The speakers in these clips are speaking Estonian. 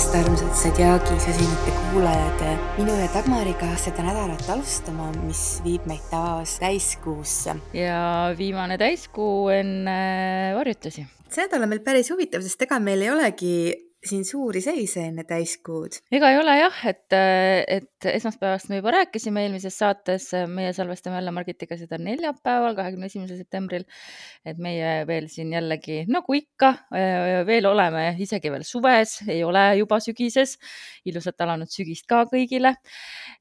tulemast, armsad Sadjagi süsinike kuulajad. minu ja Dagmariga seda nädalat alustama, mis viib meid taas täiskuusse. ja viimane täiskuu enne varjutusi. see nädal on meil päris huvitav, sest ega meil ei olegi siin suuri seise enne täiskuud. ega ei ole jah, et, et esmaspäevast me juba rääkisime eelmises saates, meie salvestame jälle Margitiga seda neljapäeval, kahekümne esimesel septembril. et meie veel siin jällegi nagu ikka veel oleme isegi veel suves, ei ole juba sügises. ilusat alanud sügist ka kõigile.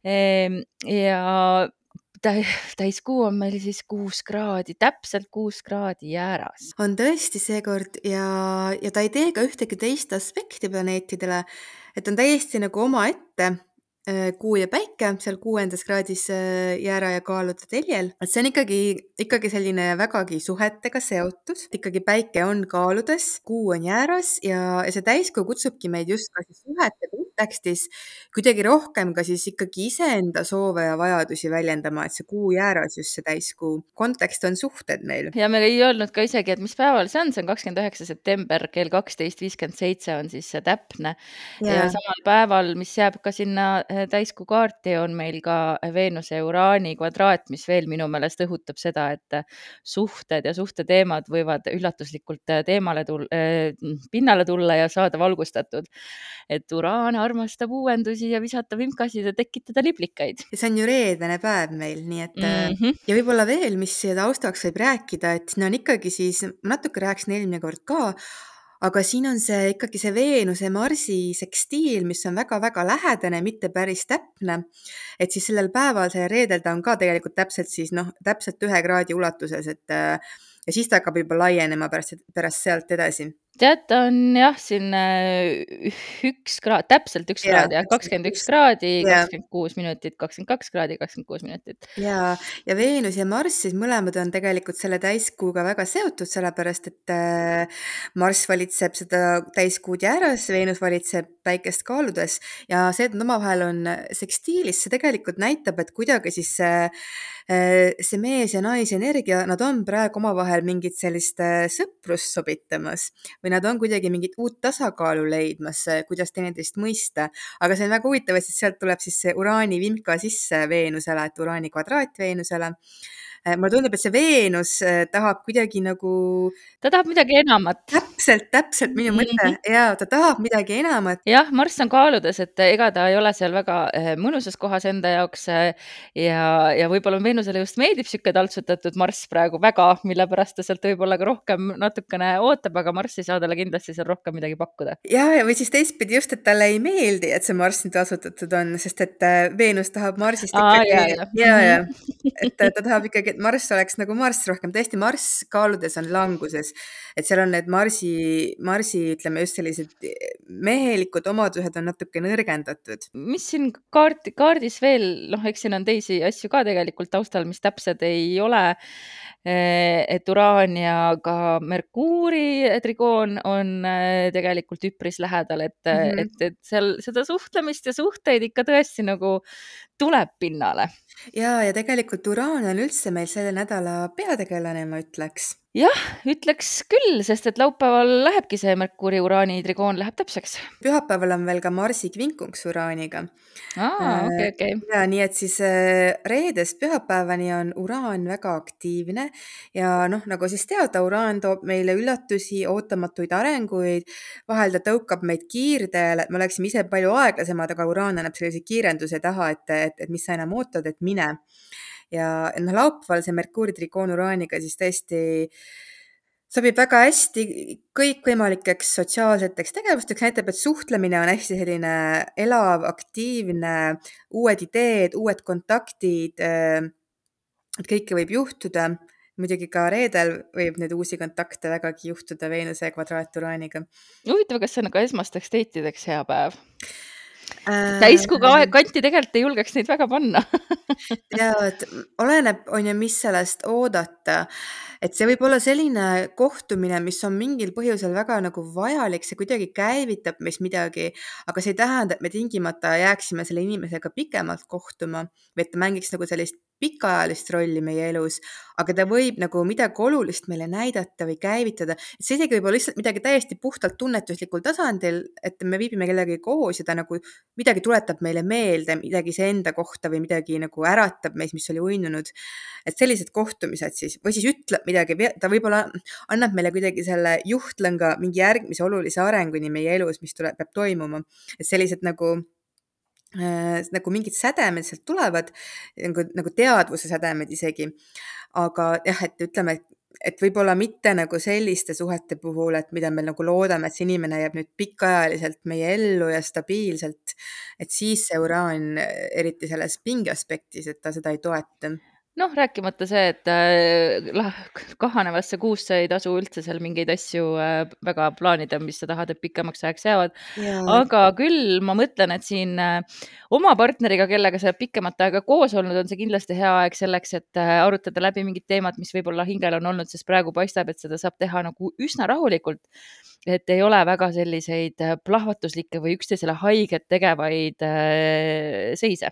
Ehm, ja täiskuu on meil siis kuus kraadi, täpselt kuus kraadi jääras. on tõesti seekord ja, ja ta ei tee ka ühtegi teist aspekti planeetidele, et on täiesti nagu omaette Kuu ja Päike seal kuuendas kraadis äh, jäära ja kaalude teljel, et see on ikkagi, ikkagi selline vägagi suhetega seotud, ikkagi Päike on kaaludes, Kuu on jääras ja, ja see täiskuu kutsubki meid just ka siis suhete kontekstis kuidagi rohkem ka siis ikkagi iseenda soove ja vajadusi väljendama, et see Kuu jääras just see täiskuu. kontekst on suhted meil. ja me ei öelnud ka isegi, et mis päeval see on, see on kakskümmend üheksa september kell kaksteist viiskümmend seitse on siis see täpne ja, ja samal päeval, mis jääb ka sinna täiskuu kaarti on meil ka Veenuse ja Uraani kvadraat, mis veel minu meelest õhutab seda, et suhted ja suhteteemad võivad üllatuslikult teemale tulla, pinnale tulla ja saada valgustatud. et Uraan armastab uuendusi ja visata vimkasid ja tekitada liblikaid. ja see on ju reedene päev meil, nii et mm -hmm. ja võib-olla veel, mis taustaks võib rääkida, et siin on ikkagi siis, ma natuke rääkisin eelmine kord ka, aga siin on see ikkagi see Veenuse Marsi sekstiil, mis on väga-väga lähedane, mitte päris täpne. et siis sellel päeval, see reedel ta on ka tegelikult täpselt siis noh, täpselt ühe kraadi ulatuses, et ja siis ta hakkab juba laienema pärast, pärast sealt edasi tead, ta on jah, siin äh, üks kraad, täpselt üks kraad jah, kakskümmend üks kraadi, kakskümmend kuus minutit, kakskümmend kaks kraadi, kakskümmend kuus minutit. ja, ja Veenus ja Marss siis mõlemad on tegelikult selle täiskuuga väga seotud, sellepärast et äh, Marss valitseb seda täiskuud jääras, Veenus valitseb päikest kaaludes ja see, et nad omavahel on sekstiilis, see tegelikult näitab, et kuidagi siis see äh, see mees ja naise energia, nad on praegu omavahel mingit sellist sõprust sobitamas või või nad on kuidagi mingit uut tasakaalu leidmas, kuidas teineteist mõista. aga see on väga huvitav, et siis sealt tuleb siis see uraani vimka sisse Veenusele, et uraani kvadraat Veenusele Äh, mulle tundub, et see Veenus äh, tahab kuidagi nagu. ta tahab midagi enamat. täpselt, täpselt minu mõte mm -hmm. ja ta tahab midagi enamat. jah, Marss on kaaludes, et ega ta ei ole seal väga äh, mõnusas kohas enda jaoks ja, ja võib-olla Veenusele just meeldib sihuke taltsutatud Marss praegu väga, mille pärast ta sealt võib-olla ka rohkem natukene ootab, aga Marss ei saa talle kindlasti seal rohkem midagi pakkuda. ja, ja või siis teistpidi just, et talle ei meeldi, et see Marss nii taltsutatud on, sest et Veenus tahab Marsist ikkagi ja, ja, ja, ja, et ta tahab ikkagi kuidagi, et Marss oleks nagu Marss rohkem, tõesti Marss kaaludes on languses. et seal on need Marsi, Marsi ütleme just sellised mehelikud omadused on natuke nõrgendatud. mis siin kaart, kaardis veel, noh, eks siin on teisi asju ka tegelikult taustal, mis täpsed ei ole eh, et Uraan ja ka Merkuuri trigoon on eh, tegelikult üpris lähedal, et mm, -hmm. et, et seal seda suhtlemist ja suhteid ikka tõesti nagu tuleb pinnale. ja, ja tegelikult Uraan on üldse meil selle nädala peategelane, ma ütleks jah, ütleks küll, sest et laupäeval lähebki see Merkuuri uraani trigoon läheb täpseks. pühapäeval on veel ka Marsi kvinkunks uraaniga. aa, okei, okei. ja nii, et siis äh, reedest pühapäevani on uraan väga aktiivne ja noh, nagu siis teada, uraan toob meile üllatusi, ootamatuid arenguid, vahel ta tõukab meid kiirdele, et me oleksime ise palju aeglasemad, aga uraan annab sellise kiirenduse taha, et, et, et mis sa enam ootad, et mine ja noh, laupäeval see Merkuuri trikoon uraaniga siis tõesti sobib väga hästi kõikvõimalikeks sotsiaalseteks tegevusteks, näitab, et suhtlemine on hästi selline elav, aktiivne, uued ideed, uued kontaktid. et kõike võib juhtuda. muidugi ka reedel võib neid uusi kontakte vägagi juhtuda Veenuse kvadraaturaaniga. huvitav, kas see on ka esmasteks date ideks hea päev? Äh, kanti tegelikult ei julgeks neid väga panna ja et oleneb, on ju, mis sellest oodata. et see võib olla selline kohtumine, mis on mingil põhjusel väga nagu vajalik, see kuidagi käivitab meis midagi, aga see ei tähenda, et me tingimata jääksime selle inimesega pikemalt kohtuma või et ta mängiks nagu sellist pikaajalist rolli meie elus, aga ta võib nagu midagi olulist meile näidata või käivitada. see isegi võib olla lihtsalt midagi täiesti puhtalt tunnetuslikul tasandil, et me viibime kellegagi koos ja ta nagu midagi tuletab meile meelde, midagi iseenda kohta või midagi nagu äratab meis, mis oli uinunud. et sellised kohtumised siis või siis ütleb midagi, ta võib-olla annab meile kuidagi selle juhtlõnga mingi järgmise olulise arenguni meie elus, mis tuleb, peab toimuma. et sellised nagu nagu mingid sädemed sealt tulevad, nagu, nagu teadvuse sädemed isegi. aga jah, et ütleme, et et võib-olla mitte nagu selliste suhete puhul, et mida me nagu loodame, et see inimene jääb nüüd pikaajaliselt meie ellu ja stabiilselt, et siis see uraan, eriti selles pinge aspektis, et ta seda ei toeta noh, rääkimata see, et äh, kahanevasse kuusse ei tasu üldse seal mingeid asju äh, väga plaanida, mis sa tahad, et pikemaks ajaks jäävad. aga küll ma mõtlen, et siin äh, oma partneriga, kellega sa oled pikemat aega koos olnud, on see kindlasti hea aeg selleks, et äh, arutada läbi mingid teemad, mis võib-olla hingel on olnud, sest praegu paistab, et seda saab teha nagu üsna rahulikult. et ei ole väga selliseid äh, plahvatuslikke või üksteisele haiget tegevaid äh, seise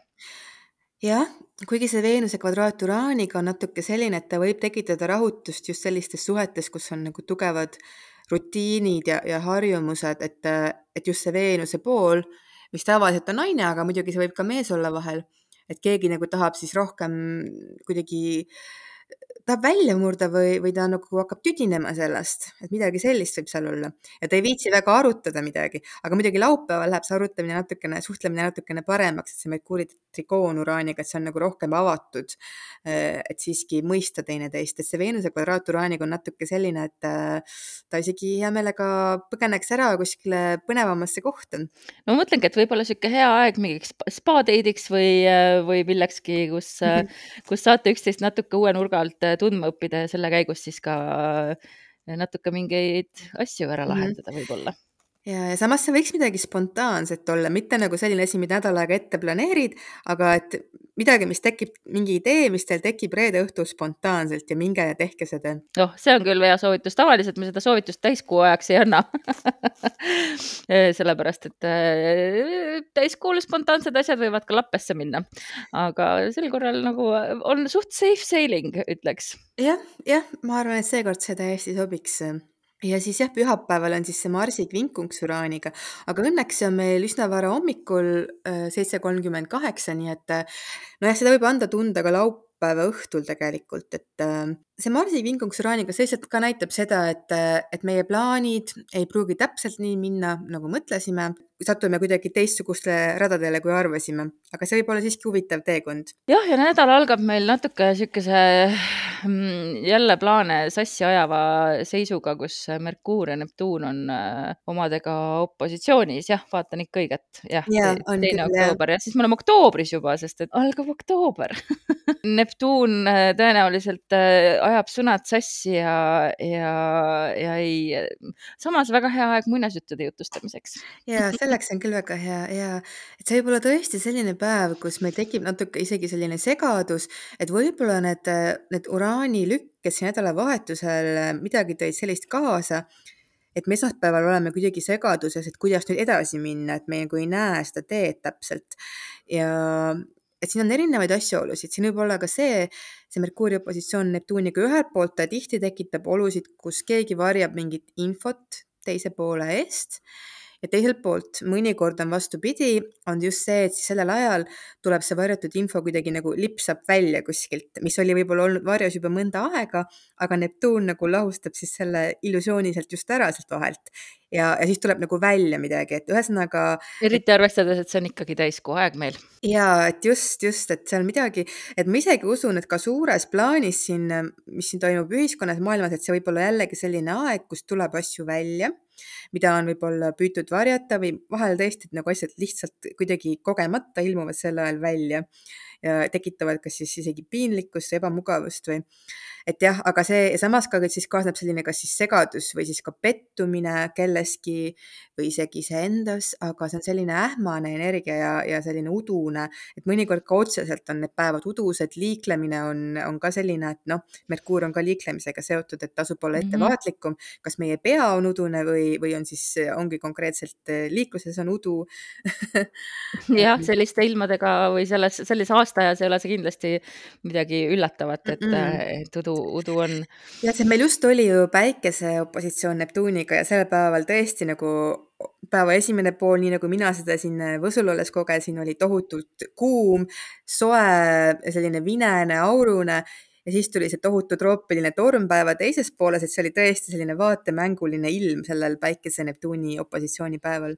jah, kuigi see Veenuse kvadraat Uraaniga on natuke selline, et ta võib tekitada rahutust just sellistes suhetes, kus on nagu tugevad rutiinid ja, ja harjumused, et, et just see Veenuse pool, mis tavaliselt on naine, aga muidugi see võib ka mees olla vahel, et keegi nagu tahab siis rohkem kuidagi äh, tahab välja murda või, või ta nagu hakkab tüdinema sellest, et midagi sellist võib seal olla ja ta ei viitsi väga arutada midagi, aga muidugi laupäeval läheb see arutamine natukene, suhtlemine natukene paremaks, et see Merkuuri trikoon Uraaniga, et see on nagu rohkem avatud. Eh, et siiski mõista teineteist, et see Veenuse kvadraat Uraaniga on natuke selline, et eh, ta isegi hea meelega põgeneks ära kuskile põnevamasse kohta. no ma mõtlengi, et võib-olla niisugune hea aeg mingiks spa date'iks või, eh, või millekski, kus -hmm. kus saate üksteist natuke uue nurga alt tundma õppida ja selle käigus siis ka natuke mingeid asju ära mhm. lahendada mm võib-olla ja, ja samas see võiks midagi spontaanset olla, mitte nagu selline asi, mida nädal aega ette planeerid, aga et midagi, mis tekib, mingi idee, mis teil tekib reede õhtul spontaanselt ja minge ja tehke seda. oh, see on küll hea soovitus, tavaliselt me seda soovitust täiskuu ajaks ei anna sellepärast, et äh, täiskuul spontaansed asjad võivad ka lappesse minna, aga sel korral nagu on suht safe sailing, ütleks ja,. jah, jah, ma arvan, et seekord see täiesti sobiks ja siis jah, pühapäeval on siis see Marsi kvinkunks Uraaniga, aga õnneks see on meil üsna vara hommikul, äh, seitse kolmkümmend kaheksa, nii et äh, nojah, seda võib anda tunda ka laupäeva õhtul tegelikult, et äh, see Marsi kvinkunks Uraaniga, lihtsalt ka näitab seda, et, et meie plaanid ei pruugi täpselt nii minna, nagu mõtlesime. Satume kuidagi teistsugustele radadele, kui arvasime, aga see võib olla siiski huvitav teekond. jah, ja nädal algab meil natuke niisuguse mm, jälle plaane sassi ajava seisuga, kus Merkuur ja Neptuun on äh, omadega opositsioonis, jah, vaatan ikka õiget, jah ja, teine oktoober. ja siis me oleme oktoobris juba, sest et algab oktoober Neptuun äh, tõenäoliselt äh, ajab sõnad sassi ja, ja, ja ei, samas väga hea aeg muinasjuttude jutustamiseks ja selleks on küll väga hea ja et see võib olla tõesti selline päev, kus meil tekib natuke isegi selline segadus, et võib-olla need, need uraanilükked siin nädalavahetusel midagi tõid sellist kaasa, et me esmaspäeval oleme kuidagi segaduses, et kuidas nüüd edasi minna, et me nagu ei näe seda teed täpselt. ja et siin on erinevaid asjaolusid, siin võib olla ka see, see Merkuuri opositsioon Neptuuniga ühelt poolt ta tihti tekitab olusid, kus keegi varjab mingit infot teise poole eest ja teiselt poolt mõnikord on vastupidi, on just see, et siis sellel ajal tuleb see varjatud info kuidagi nagu lipsab välja kuskilt, mis oli võib-olla olnud varjas juba mõnda aega, aga Neptuun nagu lahustab siis selle illusiooni sealt just ära sealt vahelt ja, ja siis tuleb nagu välja midagi, et ühesõnaga. eriti arvestades, et see on ikkagi täiskuu aeg meil. ja et just, just, et seal midagi, et ma isegi usun, et ka suures plaanis siin, mis siin toimub ühiskonnas, maailmas, et see võib olla jällegi selline aeg, kus tuleb asju välja mida on võib-olla püütud varjata või vahel tõesti nagu asjad lihtsalt kuidagi kogemata ilmuvad sel ajal välja ja tekitavad kas siis isegi piinlikkust, ebamugavust või et jah, aga see samas ka siis kaasneb selline kas siis segadus või siis ka pettumine kelleski või isegi iseendas, aga see on selline ähmane energia ja, ja selline udune, et mõnikord ka otseselt on need päevad udused, liiklemine on, on ka selline, et noh, Merkuur on ka liiklemisega seotud, et tasub olla mhm. ettevaatlikum, kas meie pea on udune või, või on siis, ongi konkreetselt liikluses on udu jah, selliste ilmadega või selles, sellise avastajas ei ole see kindlasti midagi üllatavat, et, -mm. et udu, udu on. ja see meil just oli ju päikese opositsioon Neptuuniga ja sel päeval tõesti nagu päeva esimene pool, nii nagu mina seda siin Võsul olles kogesin, oli tohutult kuum, soe, selline vinene, aurune ja siis tuli see tohutu troopiline torm päeva teises pooles, et see oli tõesti selline vaatemänguline ilm sellel päikese Neptuuni opositsioonipäeval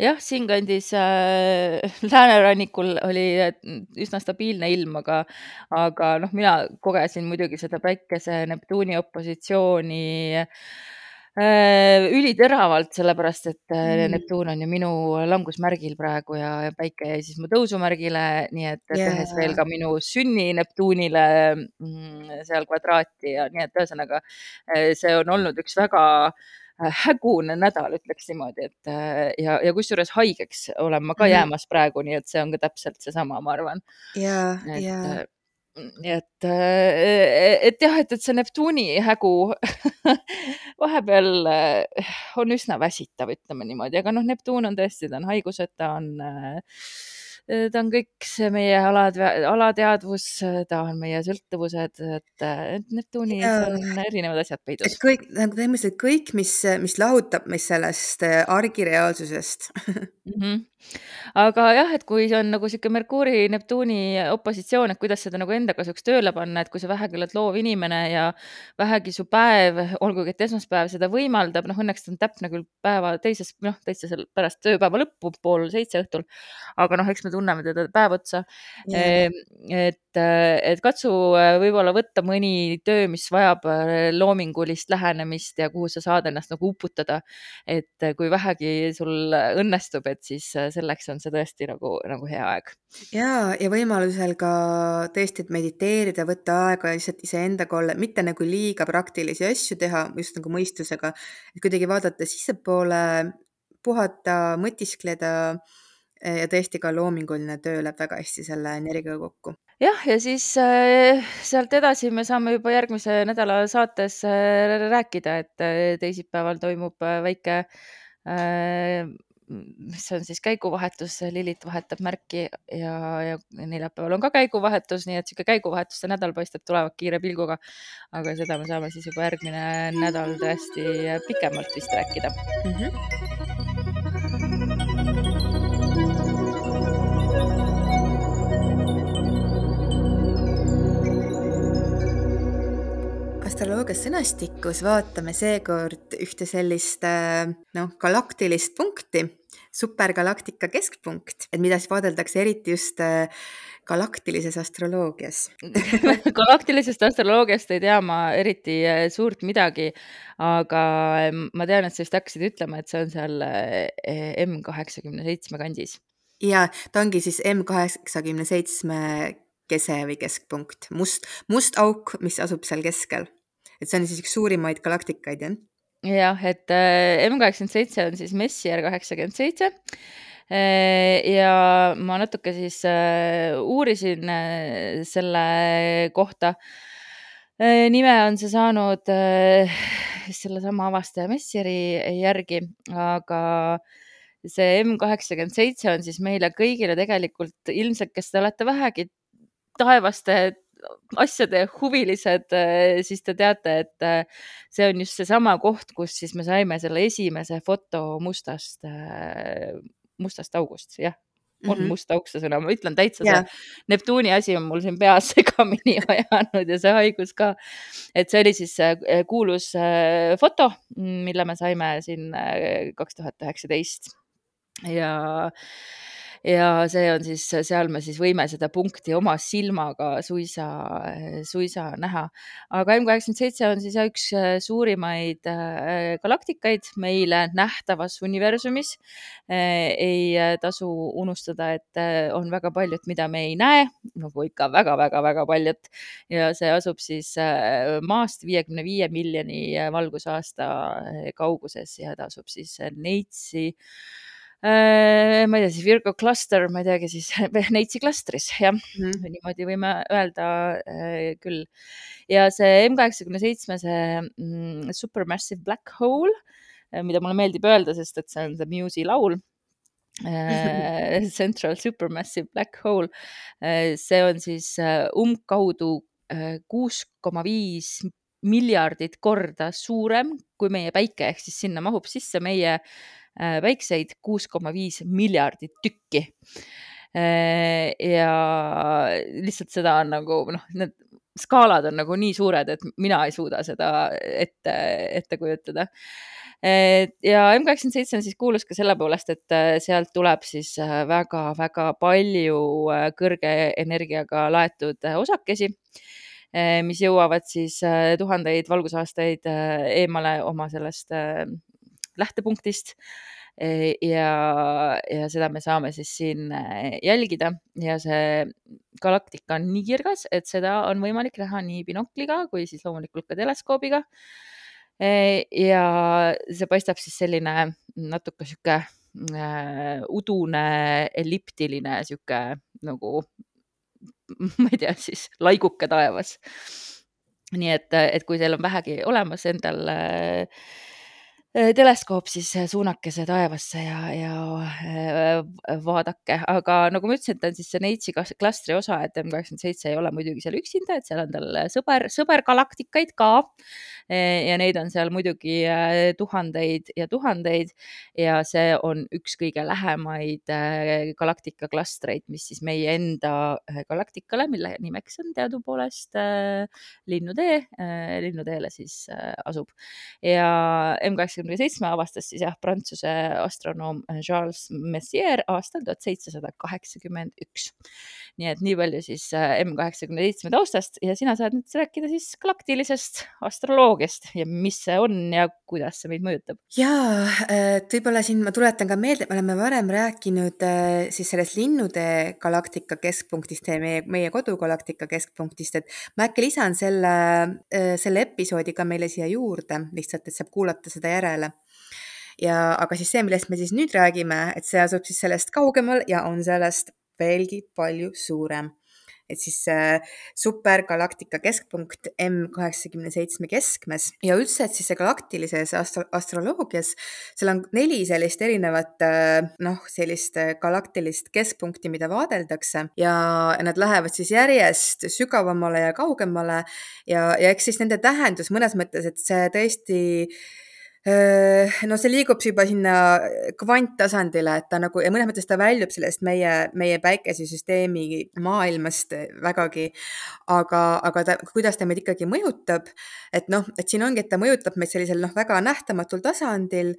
jah, siinkandis äh, läänerannikul oli üsna stabiilne ilm, aga, aga noh, mina kogesin muidugi seda päikese Neptuuni opositsiooni äh, üliteravalt, sellepärast et äh, mm. Neptuun on ju minu langusmärgil praegu ja, ja päike jäi siis mu tõusumärgile, nii et tehes veel ka minu sünni Neptuunile mm, seal kvadraati ja nii et ühesõnaga äh, see on olnud üks väga äh, Äh, hägune nädal, ütleks niimoodi, et äh, ja, ja kusjuures haigeks olen ma ka -hmm. jäämas praegu, nii et see on ka täpselt seesama, ma arvan. ja, ja. Äh, nii et, et jah, et, et see Neptuuni hägu vahepeal on üsna väsitav, ütleme niimoodi, aga noh, Neptuun on tõesti, ta on haiguseta, on äh, ta on kõik see meie alad, alateadvus, ta on meie sõltuvused, et, Neptuunis ja, on erinevad asjad peidus. kõik nagu põhimõtteliselt kõik, mis, mis lahutab meid sellest äh, argireaalsusest mm. -hmm. aga jah, et kui see on nagu sihuke Merkuuri, Neptuuni opositsioon, et kuidas seda nagu enda kasuks tööle panna, et kui sa vähegi oled loov inimene ja vähegi su päev, olgugi et esmaspäev seda võimaldab, noh, õnneks ta on täpne küll päeva teises, noh, täitsa seal pärast tööpäeva lõppu, pool seitse õhtul. aga noh, eks me tunneme teda päev otsa yeah.. et, et katsu äh, võib-olla võtta mõni töö, mis vajab äh, loomingulist lähenemist ja kuhu sa saad ennast nagu uputada. et äh, kui vähegi sul õnnestub, et siis selleks on see tõesti nagu, nagu hea aeg. ja, ja võimalusel ka tõesti, et mediteerida, võtta aega lihtsalt iseendaga olla, mitte nagu liiga praktilisi asju teha, just nagu mõistusega, et kuidagi vaadata sissepoole, puhata, mõtiskleda ja tõesti ka loominguline töö läheb väga hästi selle energiaga kokku. jah, ja siis äh, sealt edasi me saame juba järgmise nädala saates äh, rääkida, et äh, teisipäeval toimub äh, väike äh, mis on siis käiguvahetus, Lilith vahetab märki ja, ja neljapäeval on ka käiguvahetus, nii et niisugune käiguvahetuste nädal paistab tulevat kiire pilguga. aga seda me saame siis juba järgmine nädal tõesti pikemalt vist rääkida mm. -hmm. Astroloogia sõnastikus vaatame seekord ühte sellist noh, galaktilist punkti, supergalaktika keskpunkt, et mida siis vaadeldakse eriti just galaktilises astroloogias galaktilisest astroloogiast ei tea ma eriti äh, suurt midagi, aga ma tean, et sa vist hakkasid ütlema, et see on seal äh, M kaheksakümne seitsme kandis. ja ta ongi siis M kaheksakümne seitsme kese või keskpunkt, must, must auk, mis asub seal keskel et see on siis üks suurimaid galaktikaid, jah? jah, et äh, M kaheksakümmend seitse on siis Messier kaheksakümmend seitse äh, ja ma natuke siis äh, uurisin selle kohta. nime on see saanud sellesama avastaja Messieri järgi, aga see M kaheksakümmend seitse on siis meile kõigile tegelikult ilmselt, kes te olete vähegi taevaste asjade huvilised, äh, siis te teate, et äh, see on just seesama koht, kus siis me saime selle esimese foto mustast, äh, mustast august, jah on mm -hmm. must auk see sõna, ma ütlen täitsa yeah. see Neptuuni asi on mul siin peas segamini ajanud ja see haigus ka. et see oli siis kuulus foto, mille me saime siin kaks tuhat üheksateist ja ja see on siis, seal me siis võime seda punkti oma silmaga suisa, suisa näha. aga M kaheksakümmend seitse on siis üks äh, suurimaid äh, galaktikaid meile nähtavas universumis. Äh, ei tasu unustada, et on väga paljut, mida me ei näe, nagu ikka väga-väga-väga paljut ja see asub siis maast viiekümne viie miljoni valgusaasta kauguses ja ta asub siis Neitsi Äh, ma ei tea, siis Virgo cluster, ma ei teagi siis, Neitsi klastris, jah mm, -hmm. niimoodi võime öelda äh, küll. ja see M kaheksakümne seitsme, see mm, supermassive black hole, äh, mida mulle meeldib öelda, sest et see on The Muse'i laul äh, Central Supermassive Black Hole. Äh, see on siis äh, umbkaudu kuus koma viis miljardit korda suurem kui meie päike, ehk siis sinna mahub sisse meie päikseid kuus koma viis miljardit tükki. ja lihtsalt seda on nagu noh, need skaalad on nagu nii suured, et mina ei suuda seda ette, ette kujutada ja M kaheksakümmend seitse on siis kuulus ka selle poolest, et äh, sealt tuleb siis väga-väga äh, palju äh, kõrge energiaga laetud osakesi, mis jõuavad siis tuhandeid valgusaastaid eemale oma sellest lähtepunktist. Ja, ja seda me saame siis siin jälgida. Ja see galaktika on nii kirgas, et seda on võimalik näha nii binokliga kui siis loomulikult ka teleskoobiga. Ja see paistab siis selline natuke sihuke äh, udune elliptiline sihuke nagu, ma ei tea, siis laiguke taevas. nii et, et kui teil on vähegi olemas endal äh, Äh, teleskoop, siis äh, suunake see taevasse ja, ja äh, vaadake, aga nagu ma ütlesin, ta on siis see Neitsi klastri osa, et M87 ei ole muidugi seal üksinda, et seal on tal sõber, sõbergalaktikaid ka. ja neid on seal muidugi tuhandeid ja tuhandeid. Ja see on üks kõige lähemaid galaktika klastreid, mis siis meie enda galaktikale, mille nimeks on teadupoolest Linnutee, Linnuteele siis asub. Ja M87 üheksakümne seitsme avastas siis jah, Prantsuse astronoom Charles Messier aastal tuhat seitsesada kaheksakümmend üks. nii et nii palju siis äh, M kaheksakümne seitsme taustast ja sina saad nüüd rääkida siis galaktilisest astroloogiast ja mis see on ja kuidas see meid mõjutab. ja, et võib-olla siin ma tuletan ka meelde, me oleme varem rääkinud äh, siis sellest linnude galaktika keskpunktist ja meie, meie kodugalaktika keskpunktist, et ma äkki lisan selle, äh, selle episoodi ka meile siia juurde, lihtsalt, et saab kuulata seda järele järele. ja, aga siis see, millest me siis nüüd räägime, et see asub siis sellest kaugemal ja on sellest veelgi palju suurem et siis äh, supergalaktika keskpunkt M kaheksakümne seitsme keskmes ja üldse, et siis see galaktilises astro astroloogias, seal on neli sellist erinevat äh, noh, sellist äh, galaktilist keskpunkti, mida vaadeldakse ja nad lähevad siis järjest sügavamale ja kaugemale ja, ja eks siis nende tähendus mõnes mõttes, et see tõesti no see liigub juba sinna kvanttasandile, et ta nagu ja mõnes mõttes ta väljub sellest meie, meie päikesesüsteemi maailmast vägagi. aga, aga ta, kuidas ta meid ikkagi mõjutab, et noh, et siin ongi, et ta mõjutab meid sellisel noh, väga nähtamatul tasandil,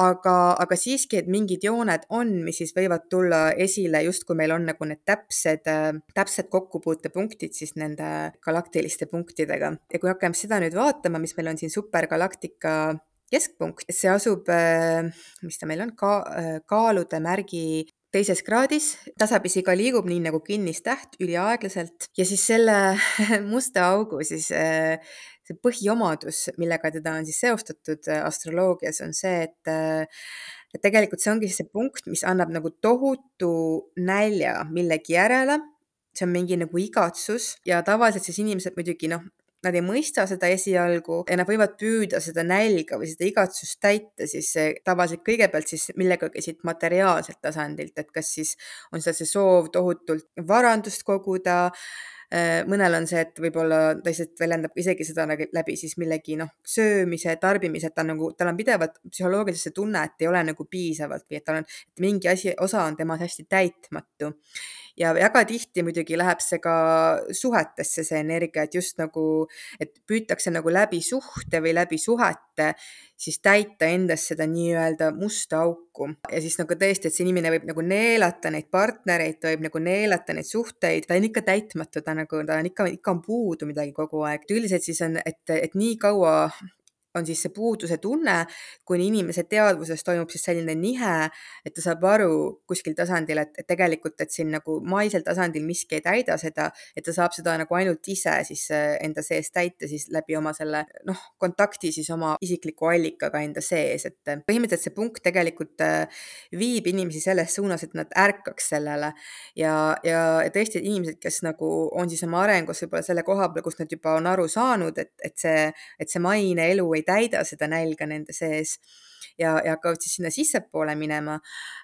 aga, aga siiski, et mingid jooned on, mis siis võivad tulla esile justkui meil on nagu need täpsed, täpsed kokkupuutepunktid siis nende galaktiliste punktidega ja kui hakkame seda nüüd vaatama, mis meil on siin supergalaktika keskpunkt, see asub, äh, mis ta meil on, ka äh, kaalude märgi teises kraadis, tasapisi ka liigub nii nagu kinnistäht üliaeglaselt. Ja siis selle musta augu siis äh, see põhiomadus, millega teda on siis seostatud astroloogias, on see, et et tegelikult see ongi see punkt, mis annab nagu tohutu nälja millegi järele. See on mingi nagu igatsus ja tavaliselt siis inimesed muidugi noh, nad ei mõista seda esialgu ja nad võivad püüda seda nälga või seda igatsust täita siis tavaliselt kõigepealt siis millegagi siit materiaalselt tasandilt, et kas siis on seal see soov tohutult varandust koguda, äh, mõnel on see, et võib-olla ta lihtsalt väljendab isegi seda nagu läbi siis millegi noh, söömise, tarbimise, et ta nagu, tal on pidevalt psühholoogiliselt see tunne, et ei ole nagu piisavalt või et tal on, et mingi asi, osa on temas hästi täitmatu ja väga tihti muidugi läheb see ka suhetesse, see energia, et just nagu, et püütakse nagu läbi suhte või läbi suhete siis täita endas seda nii-öelda musta auku ja siis nagu tõesti, et see inimene võib nagu neelata neid partnereid, ta võib nagu neelata neid suhteid, ta on ikka täitmatu, ta nagu, ta on ikka, ikka on puudu midagi kogu aeg. üldiselt siis on, et, et nii kaua on siis see puuduse tunne, kuni inimese teadvuses toimub siis selline nihe, et ta saab aru kuskil tasandil, et, et tegelikult, et siin nagu maisel tasandil miski ei täida seda, et ta saab seda nagu ainult ise siis äh, enda sees täita siis läbi oma selle noh, kontakti siis oma isikliku allikaga enda sees, et põhimõtteliselt see punkt tegelikult äh, viib inimesi selles suunas, et nad ärkaks sellele. Ja, ja tõesti, inimesed, kes nagu on siis oma arengus võib-olla selle koha peal, kus nad juba on aru saanud, et, et see, et see maine elu ei ei täida seda nälga nende sees, ja, ja hakkavad siis sinna sissepoole minema.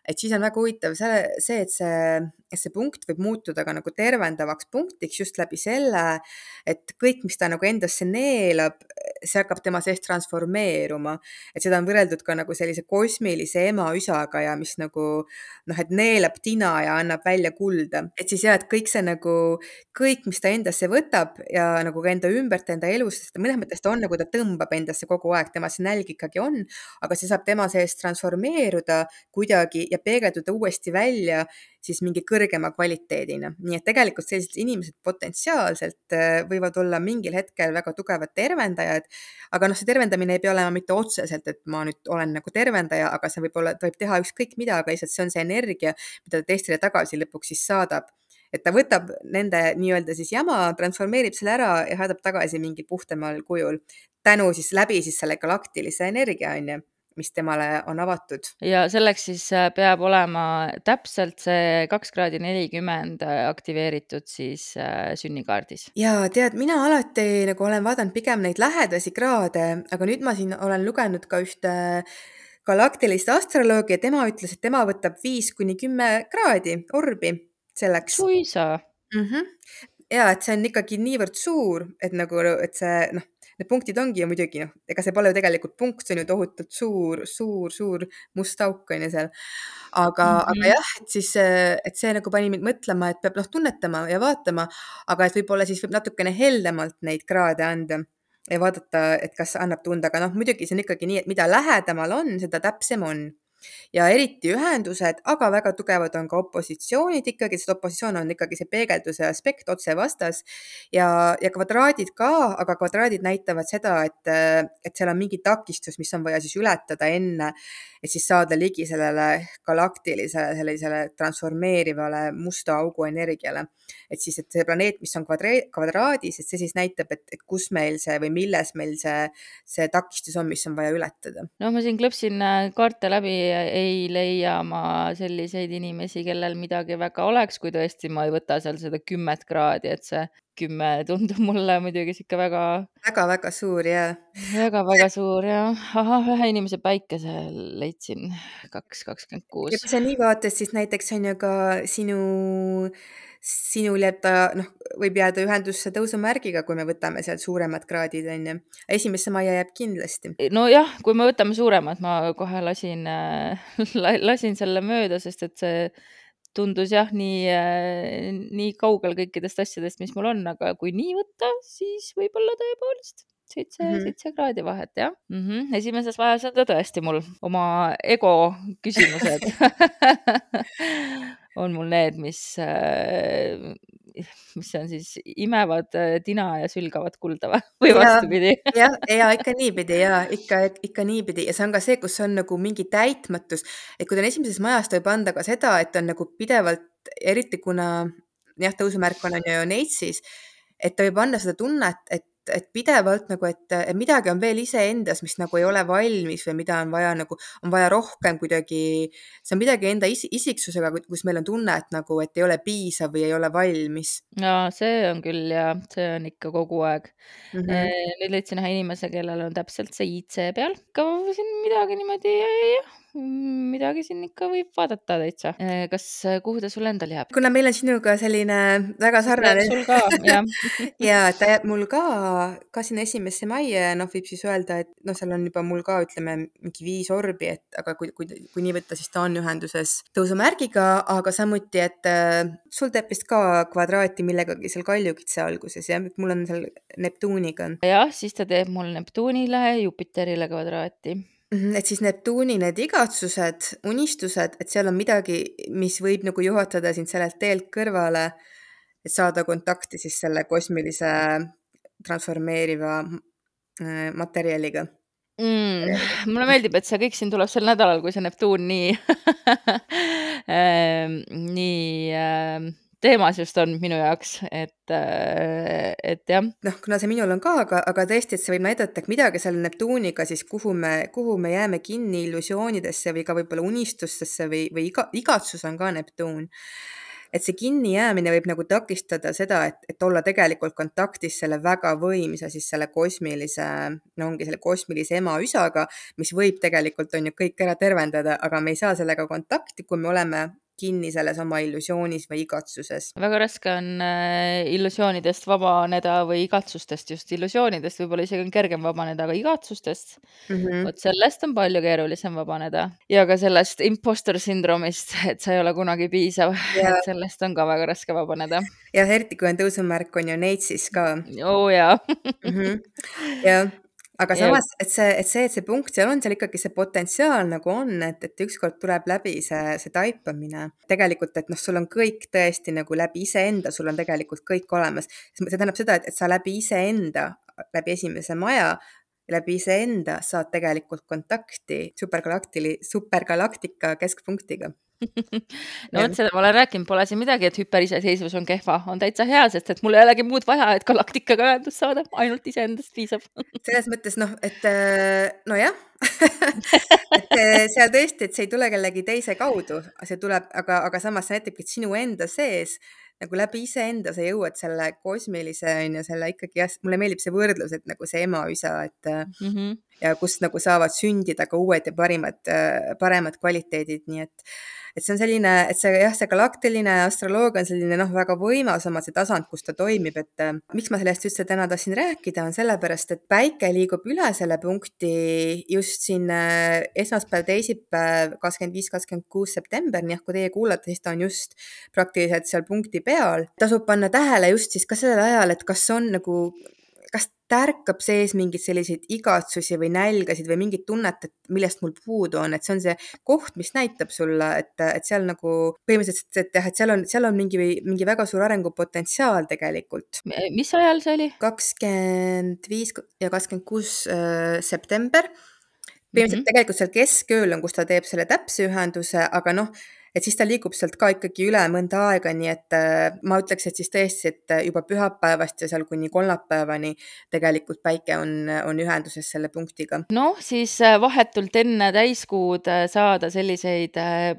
et siis on väga huvitav see, see, et see, see punkt võib muutuda ka nagu tervendavaks punktiks just läbi selle, et kõik, mis ta nagu endasse neelab, see hakkab tema sees transformeeruma. et seda on võrreldud ka nagu sellise kosmilise emaüsaga ja mis nagu noh, et neelab tina ja annab välja kulda. et siis jah, et kõik see nagu, kõik, mis ta endasse võtab ja nagu ka enda ümbert, enda elus, sest mõnes mõttes ta on nagu ta tõmbab endasse kogu aeg, tema see nälg ikkagi on, aga see saab tema sees transformeeruda kuidagi ja peegelduda uuesti välja siis mingi kõrgema kvaliteedina. nii et tegelikult sellised inimesed potentsiaalselt äh, võivad olla mingil hetkel väga tugevad tervendajad, aga noh, see tervendamine ei pea olema mitte otseselt, et ma nüüd olen nagu tervendaja, aga see võib olla, ta võib teha ükskõik mida, aga lihtsalt see on see energia, mida ta teistele tagasi lõpuks siis saadab et ta võtab nende nii-öelda siis jama, transformeerib selle ära ja saadab tagasi mingil puhtamal kujul tänu siis läbi siis selle galaktilise energia on ju mis temale on avatud. ja selleks siis äh, peab olema täpselt see kaks kraadi nelikümmend äh, aktiveeritud siis äh, sünnikaardis. ja tead, mina alati nagu olen vaadanud pigem neid lähedasi kraade, aga nüüd ma siin olen lugenud ka ühte galaktilist astroloogi ja tema ütles, et tema võtab viis kuni kümme kraadi orbi selleks. suisa mm. -hmm. ja et see on ikkagi niivõrd suur, et nagu, et see noh need punktid ongi ju muidugi noh, ega see pole ju tegelikult punkt, see on ju tohutult suur, suur, suur must auk on ju seal. aga mm, -hmm. aga mhm. jah, et siis, et see nagu pani mind mõtlema, et peab noh, tunnetama ja vaatama, aga et võib-olla siis võib natukene heldemalt neid kraade anda ja vaadata, et kas annab tunda, aga noh, muidugi see on ikkagi nii, et mida lähedamal on, seda täpsem on ja eriti ühendused, aga väga tugevad on ka opositsioonid ikkagi, sest opositsioon on ikkagi see peegelduse aspekt otse vastas ja, ja kvadraadid ka, aga kvadraadid näitavad seda, et, et seal on mingi takistus, mis on vaja siis ületada enne, et siis saada ligi sellele galaktilisele, sellisele transformeerivale musta augu energiale. et siis, et see planeet, mis on kvadra-, kvadraadis, et see siis näitab, et, et kus meil see või milles meil see, see takistus on, mis on vaja ületada. no ma siin klõpsin äh, kaarte läbi ei leia ma selliseid inimesi, kellel midagi väga oleks, kui tõesti ma ei võta seal seda kümmet kraadi, et see kümme tundub mulle muidugi sihuke väga. väga-väga suur ja. väga-väga suur ja, ahah, ühe inimese päikese leidsin, kaks kakskümmend kuus. ja kui sa nii vaatad, siis näiteks on ju ka sinu sinul jääb ta, noh, võib jääda ühendusse tõusumärgiga, kui me võtame sealt suuremad kraadid, on ju. esimesse majja jääb kindlasti. nojah, kui me võtame suuremad, ma kohe lasin äh, lasin selle mööda, sest et see tundus jah, nii äh,, nii kaugel kõikidest asjadest, mis mul on, aga kui nii võtta, siis võib-olla tõepoolest seitse mm, -hmm. seitse kraadi vahet, jah mm. -hmm. esimeses vajas on ta tõesti mul oma ego küsimused on mul need, mis, mis on siis imevad äh, tina ja sülgavad kulda või, või vastupidi. Jah, ja ikka niipidi ja ikka, ikka niipidi. Ja see on ka see, kus on nagu mingi täitmatus, et kui ta on esimeses majas, ta võib anda ka seda, et on nagu pidevalt, eriti kuna jah, tõusumärk on, on ju neitsis, et ta võib anda seda tunnet, et et, pidevalt nagu, et, et midagi on veel iseendas, mis nagu ei ole valmis või mida on vaja nagu, on vaja rohkem kuidagi, see on midagi enda is, isiksusega, kus meil on tunne, et nagu, et ei ole piisav või ei ole valmis. ja see on küll ja see on ikka kogu aeg mm. -hmm. nüüd leidsin ühe inimese, kellel on täpselt see IC peal, ka siin midagi niimoodi jah midagi siin ikka võib vaadata täitsa. kas, kuhu ta sul endal jääb? kuna meil on sinuga selline väga sarnane. sul ka, jah ja ta jääb mul ka, ka sinna esimesse majja ja noh, võib siis öelda, et noh, seal on juba mul ka ütleme mingi viis orbi, et aga kui, kui, kui nii võtta, siis ta on ühenduses tõusumärgiga, aga samuti, et äh, sul teeb vist ka kvadraati millegagi seal kaljukitse alguses jah, et mul on seal Neptuuniga. jah, siis ta teeb mul Neptuunile, Jupiterile kvadraati Mhm, et siis Neptuuni need igatsused, unistused, et seal on midagi, mis võib nagu juhatada sind sellelt teelt kõrvale, et saada kontakti siis selle kosmilise transformeeriva äh, materjaliga mm,. mulle meeldib, et see kõik siin tuleb sel nädalal, kui see Neptuun nii äh, nii äh, teemas just on minu jaoks, et, äh, et jah. noh, kuna see minul on ka, aga, aga tõesti, et see võib näidata, et midagi seal Neptuuniga siis, kuhu me, kuhu me jääme kinni illusioonidesse või ka võib-olla unistustesse või, või iga, igatsus on ka Neptuun et see kinnijäämine võib nagu takistada seda, et, et olla tegelikult kontaktis selle väga võimsa siis selle kosmilise, no ongi selle kosmilise ema-üsaga, mis võib tegelikult on ju kõik ära tervendada, aga me ei saa sellega kontakti, kui me oleme kinni selles oma illusioonis või igatsuses. väga raske on äh, illusioonidest vabaneda või igatsustest, just illusioonidest võib-olla isegi on kergem vabaneda, aga igatsustest mm -hmm. vot sellest on palju keerulisem vabaneda ja ka sellest imposter sündroomist, et sa ei ole kunagi piisav, et sellest on ka väga raske vabaneda. jah, eriti kui on tõusumärk on ju Neitsis ka. oo oh, jaa. -hmm. jah aga samas, et see, et see, et see punkt seal on, seal ikkagi see potentsiaal nagu on, et, et ükskord tuleb läbi see, see taipamine. tegelikult, et noh, sul on kõik tõesti nagu läbi iseenda, sul on tegelikult kõik olemas. see tähendab seda, et, et sa läbi iseenda, läbi esimese maja, läbi iseenda saad tegelikult kontakti supergalaktili, supergalaktika keskpunktiga no vot, seda ma olen rääkinud, pole siin midagi, et hüperiseseisvus on kehva, on täitsa hea, sest et mul ei olegi muud vaja, et galaktikaga ühendust saada, ainult iseendast piisab. Selles mõttes noh, et äh, nojah et äh, seal tõesti, et see ei tule kellegi teise kaudu, see tuleb, aga, aga samas see näitabki, et sinu enda sees nagu läbi iseenda sa jõuad selle kosmilise on ju, selle ikkagi jah, mulle meeldib see võrdlus, et nagu see ema-isa, et mm -hmm. ja kust nagu saavad sündida ka uued ja parimad, paremad kvaliteedid, nii et et see on selline, et see jah, see galaktiline astroloogia on selline noh, väga võimas oma see tasand, kus ta toimib, et äh, miks ma sellest üldse täna tahtsin rääkida, on sellepärast, et päike liigub üle selle punkti just siin äh, esmaspäev, teisipäev, kakskümmend viis, kakskümmend kuus september, nii et kui teie kuulate, siis ta on just praktiliselt seal punkti peal. tasub panna tähele just siis ka sellel ajal, et kas on nagu kas tärkab sees mingeid selliseid igatsusi või nälgasid või mingit tunnet, et millest mul puudu on, et see on see koht, mis näitab sulle, et, et seal nagu põhimõtteliselt, et jah, et seal on, seal on mingi, mingi väga suur arengupotentsiaal tegelikult. mis ajal see oli? kakskümmend viis ja kakskümmend kuus äh, september. põhimõtteliselt mm -hmm. tegelikult seal keskööl on, kus ta teeb selle täpse ühenduse, aga noh et siis ta liigub sealt ka ikkagi üle mõnda aega, nii et äh, ma ütleks, et siis tõesti, et äh, juba pühapäevast ja seal kuni kolmapäevani tegelikult päike on, on ühenduses selle punktiga. noh, siis äh, vahetult enne täiskuud saada selliseid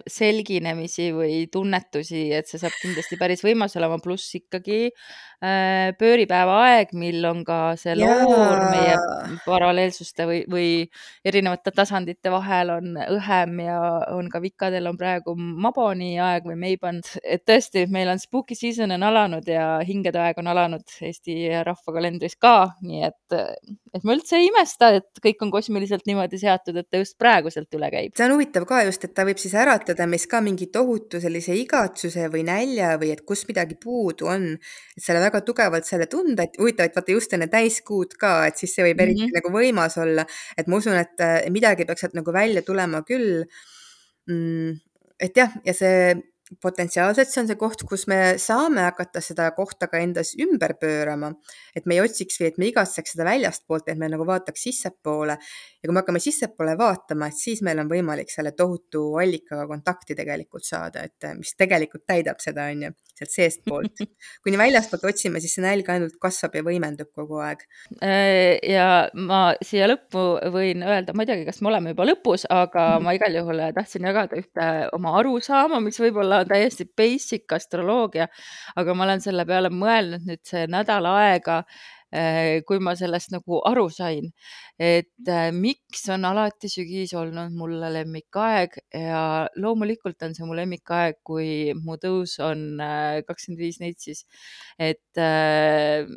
selginemisi või tunnetusi, et see saab kindlasti päris võimas olema, pluss ikkagi pööripäeva aeg, mil on ka see loor meie paralleelsuste või, või erinevate tasandite vahel on õhem ja on ka vikadel on praegu Maboni aeg või Meiban, et tõesti, meil on spooky season on alanud ja hingede aeg on alanud Eesti rahvakalendris ka, nii et, et ma üldse ei imesta, et kõik on kosmiliselt niimoodi seatud, et ta just praegu sealt üle käib. see on huvitav ka just, et ta võib siis äratada meis ka mingi tohutu sellise igatsuse või nälja või et kus midagi puudu on, et selle väga tugevalt selle tunda, et huvitav, et vaata just enne täiskuud ka, et siis see võib eriti mm -hmm. nagu võimas olla, et ma usun, et midagi peaks sealt nagu välja tulema küll mm et jah, ja see potentsiaalselt see on see koht, kus me saame hakata seda kohta ka endas ümber pöörama. et me ei otsiks või et me igatseks seda väljastpoolt, et me nagu vaataks sissepoole ja kui me hakkame sissepoole vaatama, et siis meil on võimalik selle tohutu allikaga kontakti tegelikult saada, et äh, mis tegelikult täidab seda, on ju, sealt seestpoolt. kuni väljastpoolt otsime, siis see nälg ainult kasvab ja võimendub kogu aeg. Äh, ja ma siia lõppu võin öelda, ma ei teagi, kas me oleme juba lõpus, aga ma igal juhul tahtsin jagada ühte oma arusaama, mis võib-olla on täiesti basic astroloogia, aga ma olen selle peale mõelnud nüüd see nädal aega kui ma sellest nagu aru sain, et äh, miks on alati sügis olnud mulle lemmikaeg ja loomulikult on see mu lemmikaeg, kui mu tõus on äh, kakskümmend viis neitsis. et, äh,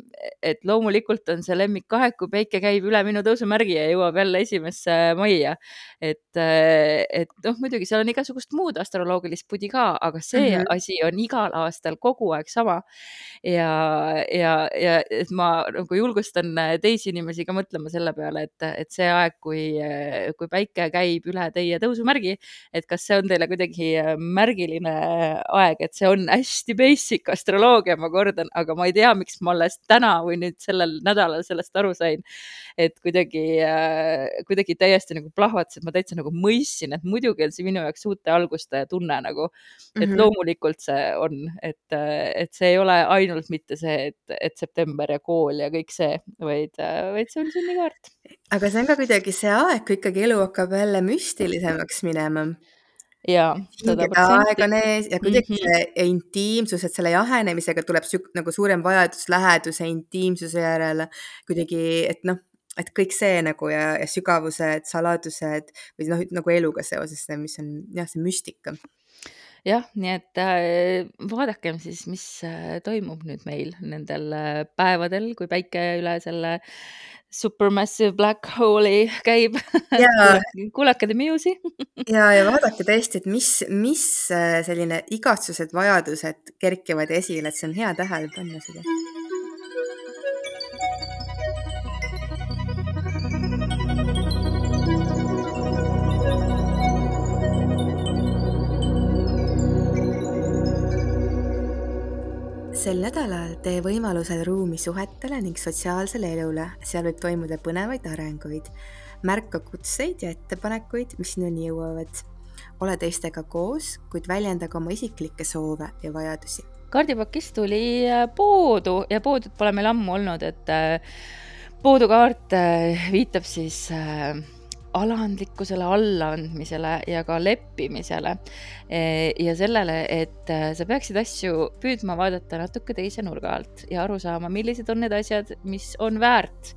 et loomulikult on see lemmikaeg, kui päike käib üle minu tõusumärgi ja jõuab jälle esimesse majja. et, et noh, muidugi seal on igasugust muud astroloogilist pudi ka, aga see mm -hmm. asi on igal aastal kogu aeg sama. ja, ja, ja et ma nagu julgustan teisi inimesi ka mõtlema selle peale, et et, see aeg, kui, kui päike käib üle teie tõusumärgi, et kas see on teile kuidagi märgiline aeg, et see on hästi basic astroloogia, ma kordan, aga ma ei tea, miks ma alles täna või nüüd sellel nädalal sellest aru sain. et kuidagi, kuidagi täiesti nagu plahvatas, et ma täitsa nagu mõistsin, et muidugi on see minu jaoks uute alguste tunne nagu, et mm -hmm. loomulikult see on, et, et see ei ole ainult mitte see, et, et september ja kool ja kõik see, vaid, vaid see on sünnikaart aga see on ka kuidagi see aeg, kui ikkagi elu hakkab jälle müstilisemaks minema. jaa, aeg on ees ja kuidagi Mhm. see intiimsus, et selle jahenemisega tuleb nagu suurem vajadus läheduse, intiimsuse järele. kuidagi, et noh, et kõik see nagu ja, ja sügavused, saladused või noh, nagu eluga seoses see, mis on jah, see müstika. Jah, nii et äh, vaadakem siis, mis äh, toimub nüüd meil nendel äh, päevadel, kui päike üle selle supermassive black hole'i käib. Kuulake The Muse'i. Ja, ja vaadake tõesti, et mis, mis äh, selline igatsused, vajadused kerkivad esile, et see on hea tähele panna seda. Sel nädalal tee võimalusel ruumi suhetele ning sotsiaalsele elule, seal võib toimuda põnevaid arenguid. märka kutseid ja ettepanekuid, mis sinuni jõuavad. ole teistega koos, kuid väljenda ka oma isiklikke soove ja vajadusi. kaardipakist tuli äh, poodu ja poodud pole meil ammu olnud, et äh, poodukaart äh, viitab siis alandlikkusele, allaandmisele ja ka leppimisele. ja sellele, et sa peaksid asju püüdma vaadata natuke teise nurga alt ja aru saama, millised on need asjad, mis on väärt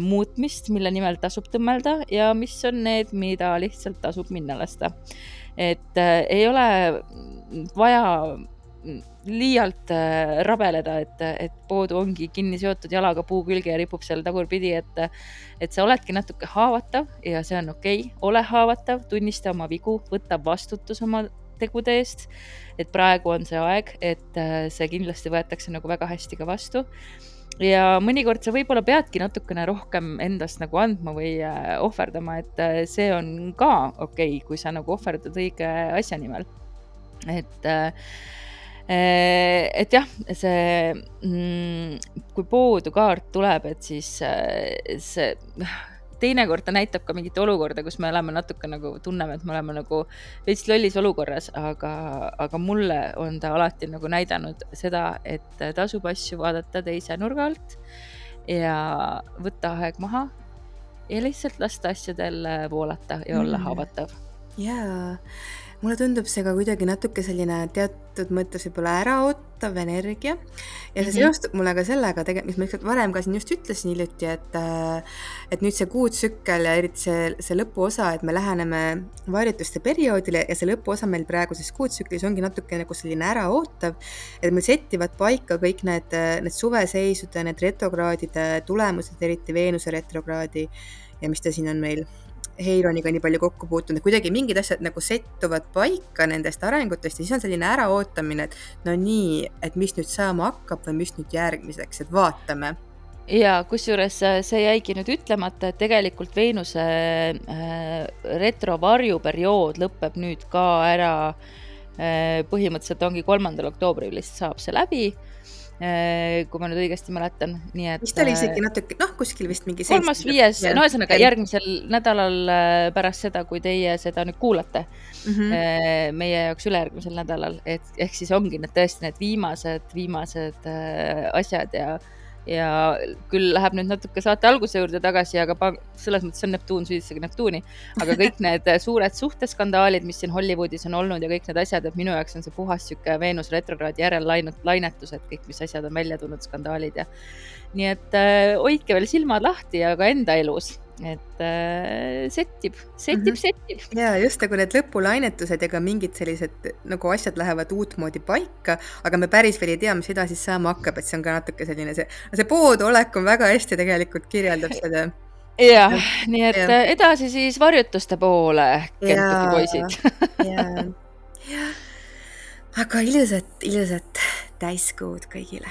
muutmist, mille nimel tasub tõmmelda ja mis on need, mida lihtsalt tasub minna lasta. et ei ole vaja liialt äh, rabeleda, et, et pood ongi kinni seotud jalaga puu külge ja ripub seal tagurpidi, et, et sa oledki natuke haavatav ja see on okei okay., ole haavatav, tunnista oma vigu, võta vastutus oma tegude eest. et praegu on see aeg, et äh, see kindlasti võetakse nagu väga hästi ka vastu ja mõnikord sa võib-olla peadki natukene rohkem endast nagu andma või äh, ohverdama, et see on ka okei okay,, kui sa nagu ohverdad õige asja nimel. et äh, et jah, see, mm, kui poodu kaart tuleb, et siis äh, see teinekord ta näitab ka mingit olukorda, kus me oleme natuke nagu tunneme, et me oleme nagu veits lollis olukorras, aga, aga mulle on ta alati nagu näidanud seda, et tasub asju vaadata teise nurga alt ja võtta aeg maha ja lihtsalt lasta asjadel voolata ja olla mm. haavatav. jaa mulle tundub see ka kuidagi natuke selline teatud mõttes võib-olla äraootav energia ja see mm -hmm. seostub mulle ka sellega tegelikult, mis ma ükskord varem ka siin just ütlesin hiljuti, et äh, et nüüd see kuutsükkel ja eriti see, see lõpuosa, et me läheneme varjutuste perioodile ja see lõpuosa meil praeguses kuutsüklis ongi natuke nagu selline äraootav, et meil settivad paika kõik need, need suveseisude, need retrokraadide tulemused, eriti Veenuse retrokraadi ja mis ta siin on meil Heironiga nii palju kokku puutunud, kuidagi mingid asjad nagu settuvad paika nendest arengutest ja siis on selline äraootamine, et no nii, et mis nüüd saama hakkab või mis nüüd järgmiseks, et vaatame. ja kusjuures see jäigi nüüd ütlemata, et tegelikult Veenuse äh, retrovarjuperiood lõpeb nüüd ka ära äh,. põhimõtteliselt ongi kolmandal oktoobril vist saab see läbi kui ma nüüd õigesti mäletan, nii et. vist oli isegi äh, natuke, noh, kuskil vist mingi. kolmas, viies, no ühesõnaga järgmisel nädalal äh, pärast seda, kui teie seda nüüd kuulate mm, -hmm. meie jaoks ülejärgmisel nädalal, et ehk siis ongi need tõesti need viimased, viimased asjad ja ja küll läheb nüüd natuke saate alguse juurde tagasi, aga selles mõttes on Neptuun süüdistage Neptuuni, aga kõik need suured suhteskandaalid, mis siin Hollywoodis on olnud ja kõik need asjad, et minu jaoks on see puhas sihuke Veenuse retrokraadi järellainetus, et kõik, mis asjad on välja tulnud, skandaalid ja nii et äh, hoidke veel silmad lahti ja ka enda elus et äh, settib, settib mm, -hmm. settib. ja just nagu need lõpulainetused ja ka mingid sellised nagu asjad lähevad uutmoodi paika, aga me päris veel ei tea, mis edasi saama hakkab, et see on ka natuke selline see, see poodolek on väga hästi tegelikult kirjeldab seda jah, nii et ja. edasi siis varjutuste poole, Kentuki poisid. aga ilusat, ilusat täiskuud kõigile